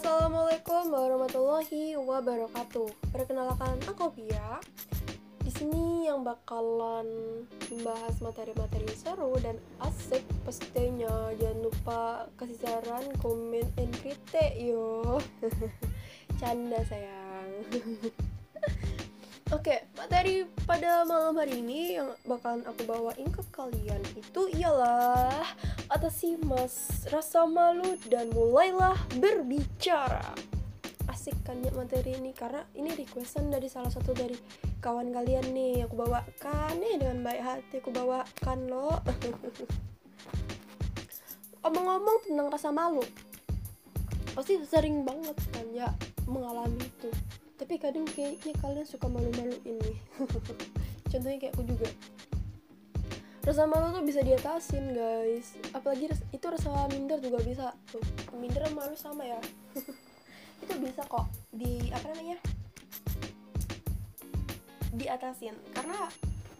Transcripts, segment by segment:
Assalamualaikum warahmatullahi wabarakatuh. Perkenalkan aku Pia. Di sini yang bakalan membahas materi-materi seru dan asik pastinya. Jangan lupa kasih saran, komen, and kritik yo. Canda sayang. Oke, materi pada malam hari ini yang bakalan aku bawain ke kalian itu ialah atasi mas rasa malu dan mulailah berbicara. Asik kan ya materi ini karena ini requestan dari salah satu dari kawan kalian nih aku bawakan nih dengan baik hati aku bawakan loh. Omong-omong tentang rasa malu, pasti sering banget kan ya mengalami itu tapi kadang kayaknya kalian suka malu-malu ini contohnya kayak aku juga. Rasa malu tuh bisa diatasin guys. Apalagi itu rasa minder juga bisa tuh. Minder sama malu sama ya. Itu bisa kok di apa namanya? Diatasin. Karena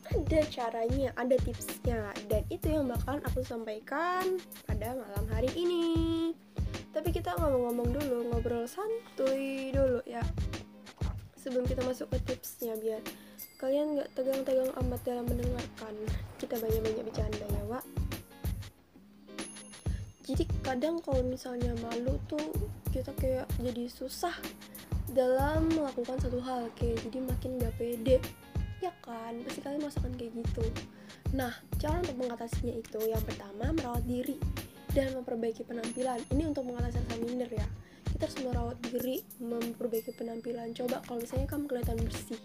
ada caranya ada tipsnya. Dan itu yang bakalan aku sampaikan pada malam hari ini. Tapi kita ngomong-ngomong dulu ngobrol santuy dulu ya sebelum kita masuk ke tipsnya biar kalian nggak tegang-tegang amat dalam mendengarkan. Kita banyak-banyak bercanda ya Wak. Jadi kadang kalau misalnya malu tuh kita kayak jadi susah dalam melakukan satu hal kayak jadi makin gak pede. Ya kan? Pasti kalian merasakan kayak gitu. Nah cara untuk mengatasinya itu yang pertama merawat diri dan memperbaiki penampilan. Ini untuk mengatasi rasa minder ya kita harus merawat diri memperbaiki penampilan. Coba kalau misalnya kamu kelihatan bersih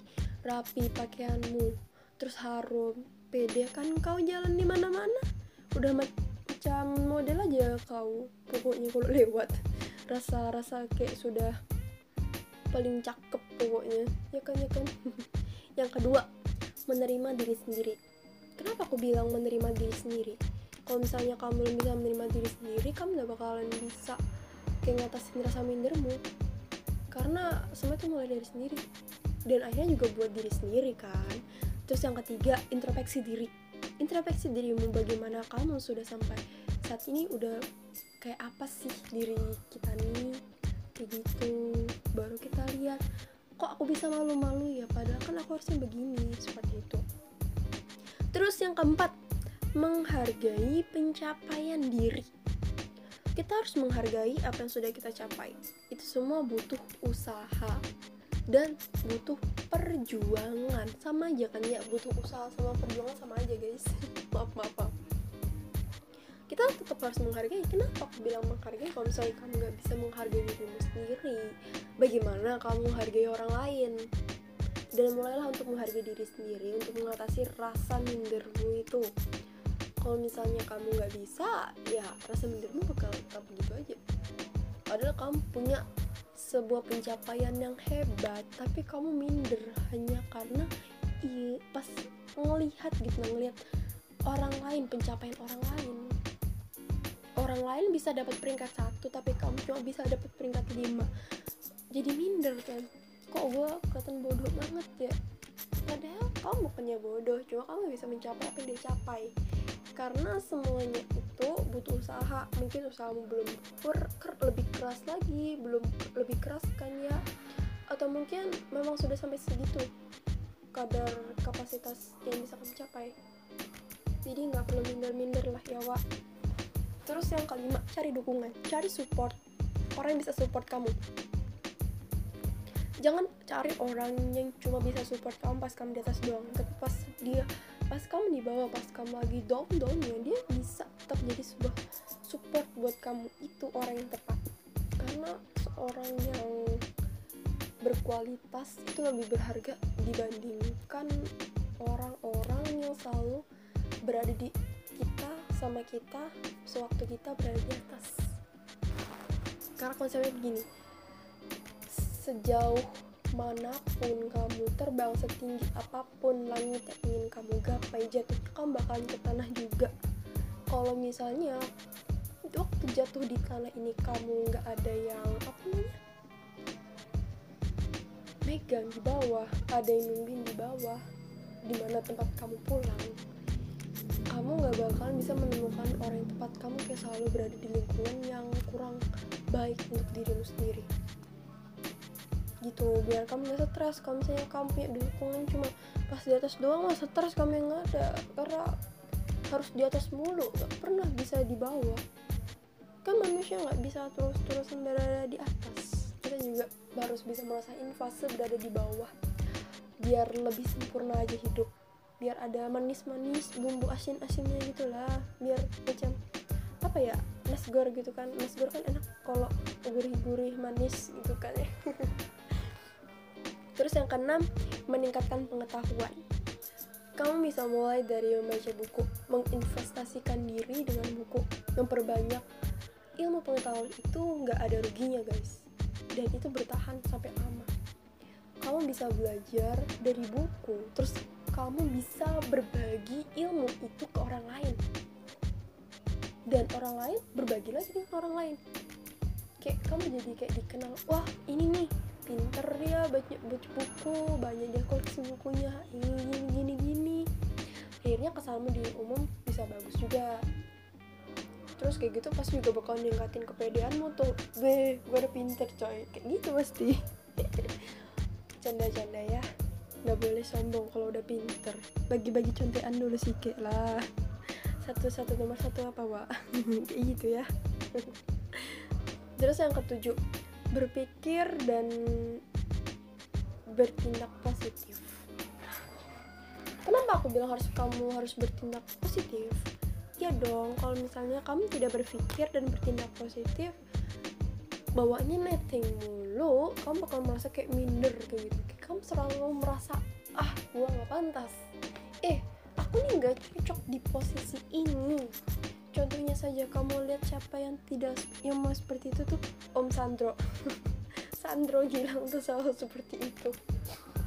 rapi pakaianmu terus harum pede kan kau jalan di mana-mana. Udah macam model aja kau pokoknya kalau lewat. Rasa-rasa kayak sudah paling cakep pokoknya. Ya kan ya kan? Yang kedua menerima diri sendiri. Kenapa aku bilang menerima diri sendiri? Kalau misalnya kamu belum bisa menerima diri sendiri kamu gak bakalan bisa kayak ngatasin rasa mindermu. Karena semua itu mulai dari sendiri. Dan akhirnya juga buat diri sendiri kan. Terus yang ketiga introspeksi diri. Introspeksi dirimu bagaimana kamu sudah sampai saat ini udah kayak apa sih diri kita nih? Kayak gitu. Baru kita lihat kok aku bisa malu-malu ya? Padahal kan aku harusnya begini seperti itu. Terus yang keempat menghargai pencapaian diri kita harus menghargai apa yang sudah kita capai. Itu semua butuh usaha dan butuh perjuangan. Sama aja kan ya, butuh usaha sama perjuangan sama aja guys. maaf, maaf, maaf. Kita tetap harus menghargai. Kenapa aku bilang menghargai? Kalau misalnya kamu nggak bisa menghargai dirimu sendiri, bagaimana kamu menghargai orang lain? Dan mulailah untuk menghargai diri sendiri untuk mengatasi rasa mindermu itu kalau misalnya kamu nggak bisa ya rasa mindermu bakal tetap begitu aja. Padahal kamu punya sebuah pencapaian yang hebat tapi kamu minder hanya karena iya pas ngelihat gitu ngelihat orang lain pencapaian orang lain. Orang lain bisa dapat peringkat satu tapi kamu cuma bisa dapat peringkat lima. Jadi minder kan? Kok gue kelihatan bodoh banget ya? Padahal kamu bukannya bodoh cuma kamu bisa mencapai apa yang dia capai karena semuanya itu butuh usaha. Mungkin usahamu belum ker, ker, lebih keras lagi belum lebih keras kan ya? Atau mungkin memang sudah sampai segitu kadar kapasitas yang bisa kamu capai. Jadi nggak perlu minder-minder lah ya Wak. Terus yang kelima cari dukungan cari support. Orang yang bisa support kamu. Jangan cari orang yang cuma bisa support kamu pas kamu di atas doang tapi pas dia pas kamu di bawah pas kamu lagi down downnya dia bisa tetap jadi sebuah support buat kamu. Itu orang yang tepat. Karena seorang yang berkualitas itu lebih berharga dibandingkan orang-orang yang selalu berada di kita sama kita sewaktu kita berada di atas. Karena konsepnya begini. Sejauh mana pun kamu terbang setinggi apa pun langit yang ingin kamu gapai jatuh kamu bakalan ke tanah juga. Kalau misalnya waktu jatuh di tanah ini kamu nggak ada yang apa namanya? Megang di bawah ada yang nungguin di bawah di mana tempat kamu pulang. Kamu nggak kalian bisa menemukan orang yang tepat. Kamu kayak selalu berada di lingkungan yang kurang baik untuk dirimu sendiri gitu biar kamu gak stres. Kalau misalnya kamu punya dukungan cuma pas di atas doang mah stres kamu yang ada? Karena harus di atas mulu gak pernah bisa di bawah. Kan manusia nggak bisa terus-terusan berada di atas. Kita juga harus bisa merasain fase berada di bawah biar lebih sempurna aja hidup. Biar ada manis-manis bumbu asin-asinnya gitulah biar macam apa ya nasgor gitu kan. Nasgor kan enak kalau gurih-gurih manis gitu kan ya terus yang keenam meningkatkan pengetahuan. Kamu bisa mulai dari membaca buku menginvestasikan diri dengan buku memperbanyak ilmu pengetahuan itu nggak ada ruginya guys. Dan itu bertahan sampai lama. Kamu bisa belajar dari buku terus kamu bisa berbagi ilmu itu ke orang lain. Dan orang lain berbagi lagi ke orang lain. Kayak kamu jadi kayak dikenal wah ini dia baca, buku banyak dia koleksi bukunya ini gini gini gini. Akhirnya kesanmu di umum bisa bagus juga. Terus kayak gitu pas juga bakal ningkatin kepedeanmu tuh. Be gue udah pinter coy. Kayak gitu pasti. Canda-canda ya. Nggak boleh sombong kalau udah pinter. Bagi-bagi contekan dulu sih kayak lah. Satu-satu nomor satu apa wa kayak gitu ya. Terus yang ketujuh berpikir dan bertindak positif. Kenapa aku bilang harus kamu harus bertindak positif? Ya dong kalau misalnya kamu tidak berpikir dan bertindak positif bawaannya netting mulu kamu bakal merasa kayak minder kayak gitu. Kamu selalu merasa ah gua nggak pantas. Eh aku nih nggak cocok di posisi ini. Contohnya saja kamu lihat siapa yang tidak yang mau seperti itu tuh Om Sandro Sandro bilang tuh selalu seperti itu.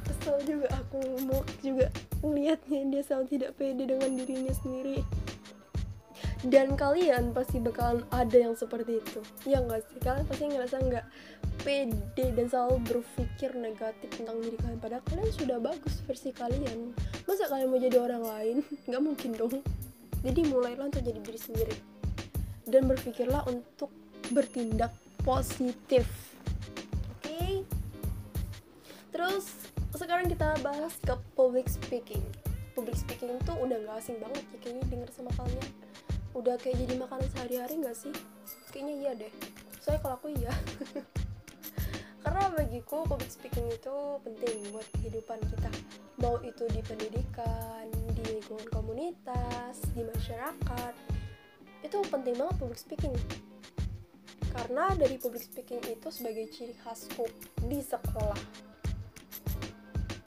Kesel juga aku mau juga melihatnya dia selalu tidak pede dengan dirinya sendiri. Dan kalian pasti bakalan ada yang seperti itu. Ya nggak sih? Kalian pasti ngerasa nggak pede dan selalu berpikir negatif tentang diri kalian. Padahal kalian sudah bagus versi kalian. Masa kalian mau jadi orang lain? Nggak mungkin dong. Jadi mulailah untuk jadi diri sendiri. Dan berpikirlah untuk bertindak positif okay? terus sekarang kita bahas ke public speaking. Public speaking itu udah gak asing banget ya kayaknya denger sama kalian. Udah kayak jadi makanan sehari-hari nggak sih? Kayaknya iya deh. Soalnya kalau aku iya. Karena bagiku public speaking itu penting buat kehidupan kita. Mau itu di pendidikan di lingkungan komunitas di masyarakat. Itu penting banget public speaking karena dari public speaking itu sebagai ciri khasku di sekolah.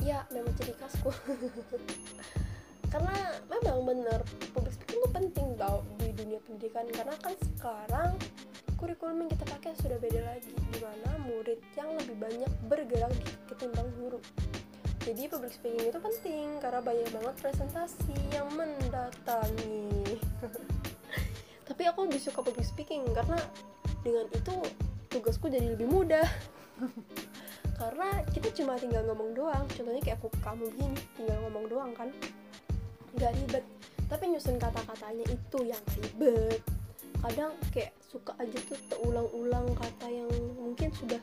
Ya memang ciri khasku. Karena memang bener public speaking itu penting tau di dunia pendidikan. Karena kan sekarang kurikulum yang kita pakai sudah beda lagi di mana murid yang lebih banyak bergerak ketimbang guru. Jadi public speaking itu penting karena banyak banget presentasi yang mendatangi. Tapi aku lebih suka public speaking karena dengan itu tugasku jadi lebih mudah. Karena kita cuma tinggal ngomong doang. Contohnya kayak aku kamu gini tinggal ngomong doang kan. Nggak ribet. Tapi nyusun kata-katanya itu yang ribet. Kadang kayak suka aja tuh terulang-ulang kata yang mungkin sudah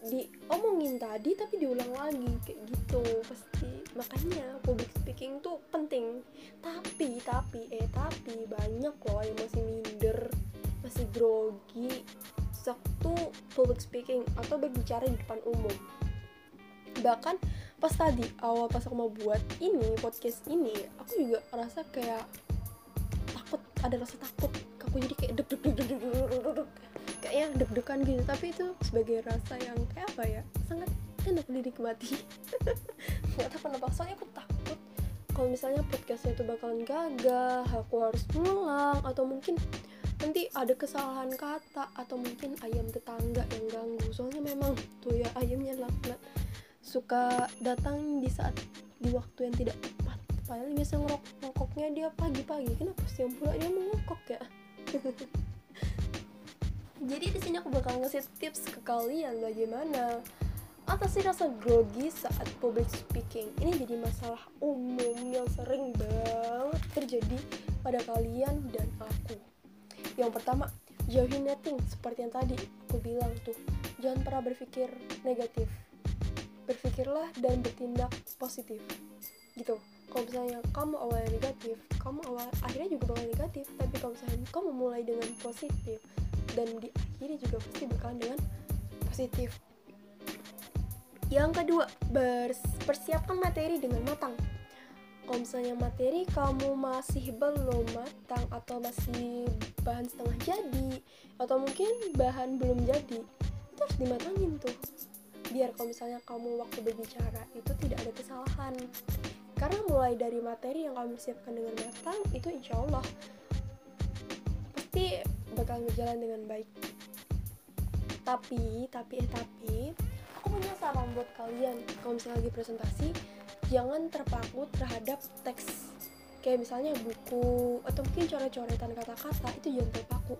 diomongin tadi tapi diulang lagi kayak gitu. Pasti makanya public speaking tuh penting. Tapi tapi eh tapi banyak loh yang masih minder masih grogi waktu public speaking atau berbicara di depan umum. Bahkan pas tadi awal pas aku mau buat ini podcast ini aku juga rasa kayak takut ada rasa takut aku. Jadi kayak deg deg deg deg deg deg deg kayaknya deg-degan gitu. Tapi itu sebagai rasa yang kayak apa ya sangat enak dinikmati. Nggak tahu kenapa soalnya aku takut kalau misalnya podcastnya itu bakalan gagal aku harus pulang atau mungkin nanti ada kesalahan kata atau mungkin ayam tetangga yang ganggu. Soalnya memang tuh ya ayamnya laknat suka datang di saat di waktu yang tidak tepat. Padahal biasa ngerok ngokoknya dia pagi-pagi. Kenapa siang pula dia mengokok ya? Jadi di sini aku bakal ngasih tips ke kalian bagaimana atasi rasa grogi saat public speaking. Ini jadi masalah umum yang sering banget terjadi pada kalian dan aku yang pertama jauhi netting seperti yang tadi aku bilang tuh jangan pernah berpikir negatif. Berpikirlah dan bertindak positif. Gitu. Kalau misalnya kamu awalnya negatif kamu awal akhirnya juga bakal negatif. Tapi kalau misalnya kamu mulai dengan positif dan diakhiri juga pasti bakal dengan positif. Yang kedua persiapkan materi dengan matang kalau misalnya materi kamu masih belum matang atau masih bahan setengah jadi atau mungkin bahan belum jadi itu harus dimatangin tuh. Biar kalau misalnya kamu waktu berbicara itu tidak ada kesalahan. Karena mulai dari materi yang kamu siapkan dengan matang itu insya Allah pasti bakal berjalan dengan baik. Tapi tapi eh tapi aku punya saran buat kalian. Kalau misalnya lagi presentasi jangan terpaku terhadap teks. Kayak misalnya buku atau mungkin coret-coretan kata-kata itu jangan terpaku.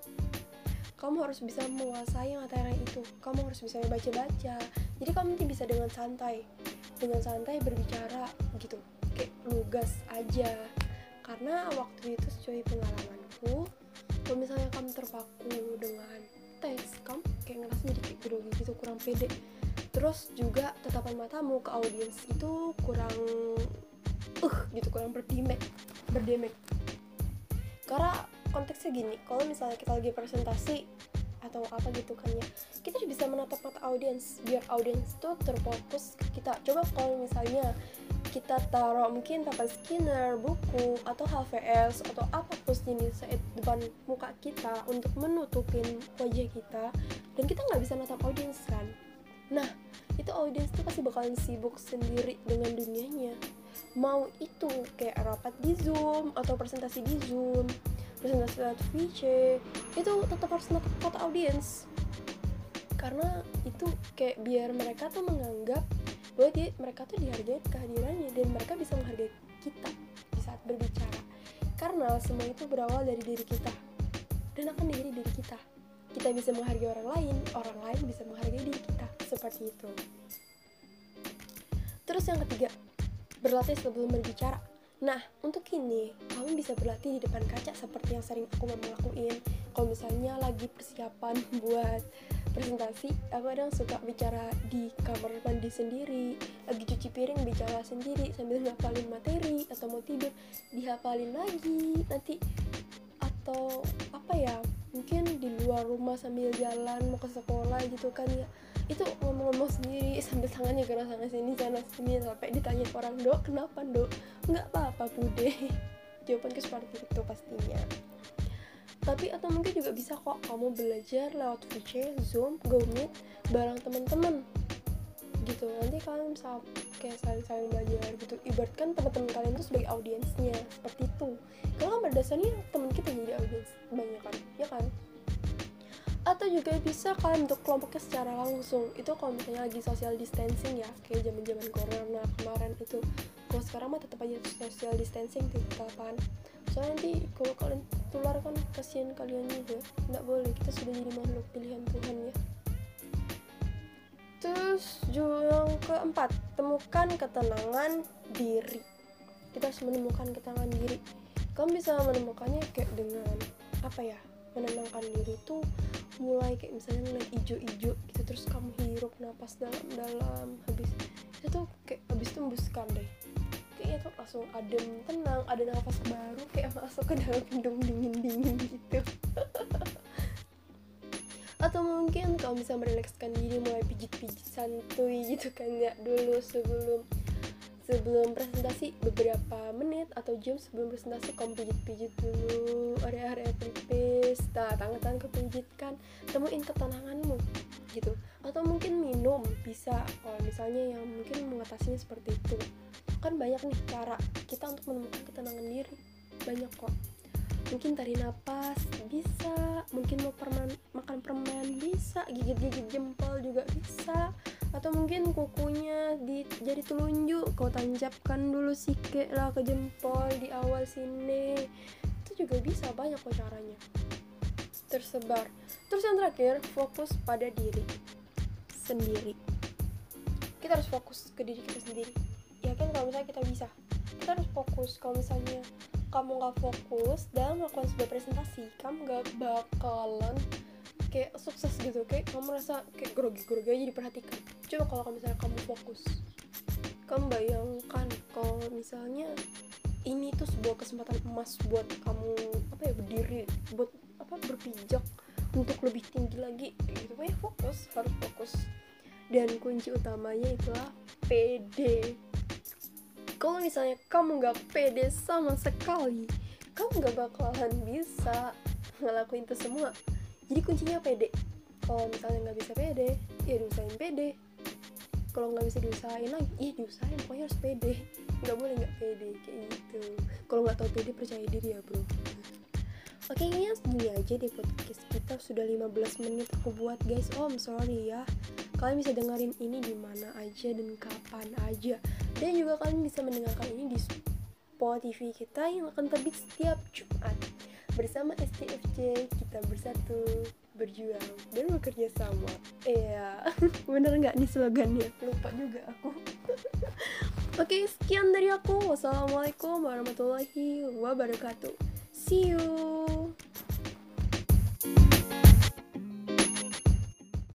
Kamu harus bisa menguasai materi itu. Kamu harus bisa baca-baca. Jadi kamu nanti bisa dengan santai. Dengan santai berbicara gitu. Kayak lugas aja. Karena waktu itu sesuai pengalamanku kalau misalnya kamu terpaku dengan teks kamu kayak ngerasa jadi kayak grogi gitu kurang pede terus juga tatapan matamu ke audiens itu kurang uh gitu kurang berdemek berdemek karena konteksnya gini kalau misalnya kita lagi presentasi atau apa gitu kan ya kita bisa menatap mata audiens biar audiens tuh terfokus ke kita. Coba kalau misalnya kita taruh mungkin papan skinner, buku, atau HVS atau apa pun jenis saat depan muka kita untuk menutupin wajah kita dan kita nggak bisa natap audiens kan. Nah itu audiens tuh pasti bakalan sibuk sendiri dengan dunianya. Mau itu kayak rapat di zoom atau presentasi di zoom presentasi lewat VC itu tetap harus mata audiens. Karena itu kayak biar mereka tuh menganggap bahwa dia, mereka tuh dihargai kehadirannya dan mereka bisa menghargai kita di saat berbicara. Karena semua itu berawal dari diri kita dan akan dari diri kita kita bisa menghargai orang lain orang lain bisa menghargai diri kita. Seperti itu. Terus yang ketiga berlatih sebelum berbicara. Nah, untuk ini, kamu bisa berlatih di depan kaca seperti yang sering aku mau lakuin. Kalau misalnya lagi persiapan buat presentasi aku kadang suka bicara di kamar mandi sendiri lagi cuci piring bicara sendiri sambil ngapalin materi atau mau tidur dihafalin lagi nanti atau apa ya mungkin di luar rumah sambil jalan mau ke sekolah gitu kan ya. Itu ngomong-ngomong sendiri sambil tangannya gerak sana sini sana sini sampai ditanya orang dok kenapa dok? Nggak apa-apa bude. Jawabanku seperti itu pastinya. Tapi atau mungkin juga bisa kok kamu belajar lewat VC, Zoom, Go Meet bareng teman-teman. Gitu nanti kalian bisa kayak saling-saling belajar gitu. Ibaratkan teman-teman kalian tuh sebagai audiensnya seperti itu. Kalau kan berdasarnya teman kita jadi audiens banyak kan ya kan? Atau juga bisa kalian untuk kelompoknya secara langsung. Itu kalau misalnya lagi social distancing ya kayak zaman zaman corona kemarin itu. Kalau sekarang mah tetap aja social distancing di lapangan soalnya nanti kalau kalian tular kan kasihan kalian juga. Nggak boleh kita sudah jadi makhluk pilihan Tuhan ya. Terus yang keempat. Temukan ketenangan diri. Kita harus menemukan ketenangan diri. Kamu bisa menemukannya kayak dengan apa ya menenangkan diri itu mulai kayak misalnya ngeliat ijo-ijo gitu terus kamu hirup napas dalam-dalam habis itu kayak habis itu embuskan deh. Kayaknya tuh langsung adem tenang ada nafas baru kayak masuk ke dalam hidung dingin dingin gitu. Atau mungkin kalau bisa merelakskan diri mulai pijit-pijit santuy gitu kan ya dulu sebelum sebelum presentasi beberapa menit atau jam sebelum presentasi kamu pijit-pijit dulu area-area pelipis nah tangan-tangan kepijitkan temuin ketenanganmu gitu. Atau mungkin minum bisa kalau misalnya yang mungkin mengatasinya seperti itu. Kan banyak nih cara kita untuk menemukan ketenangan diri. Banyak kok. Mungkin tarik napas bisa. Mungkin mau permen, makan permen bisa. Gigit-gigit jempol juga bisa atau mungkin kukunya di jadi telunjuk. Kau tancapkan dulu sikit lah ke jempol di awal sini. Itu juga bisa banyak kok caranya. Tersebar. Terus yang terakhir fokus pada diri sendiri. Kita harus fokus ke diri kita sendiri. Ya kan kalau misalnya kita bisa? Kita harus fokus. Kalau misalnya kamu nggak fokus dalam melakukan sebuah presentasi kamu nggak bakalan kayak sukses gitu. Kayak kamu merasa kayak grogi-grogi aja diperhatikan coba kalau misalnya kamu fokus kamu bayangkan kalau misalnya ini tuh sebuah kesempatan emas buat kamu apa ya berdiri buat apa berpijak untuk lebih tinggi lagi gitu. Ya fokus harus fokus. Dan kunci utamanya itulah PD kalau misalnya kamu nggak pede sama sekali kamu nggak bakalan bisa ngelakuin itu semua. Jadi kuncinya pede kalau misalnya nggak bisa pede ya diusahain pede kalau nggak bisa diusahain lagi iya diusahain pokoknya harus pede nggak boleh nggak pede kayak gitu kalau nggak tahu pede percaya diri ya bro Oke, kayaknya segini aja deh podcast kita sudah 15 menit aku buat guys. Oh, I'm sorry ya. Kalian bisa dengerin ini di mana aja dan kapan aja. Dan juga kalian bisa mendengarkan ini di Spotify kita yang akan terbit setiap Jumat. Bersama STFJ kita bersatu berjuang dan bekerja sama. Iya, bener nggak nih slogannya? Lupa juga aku. Oke, sekian dari aku. Wassalamualaikum warahmatullahi wabarakatuh. See you.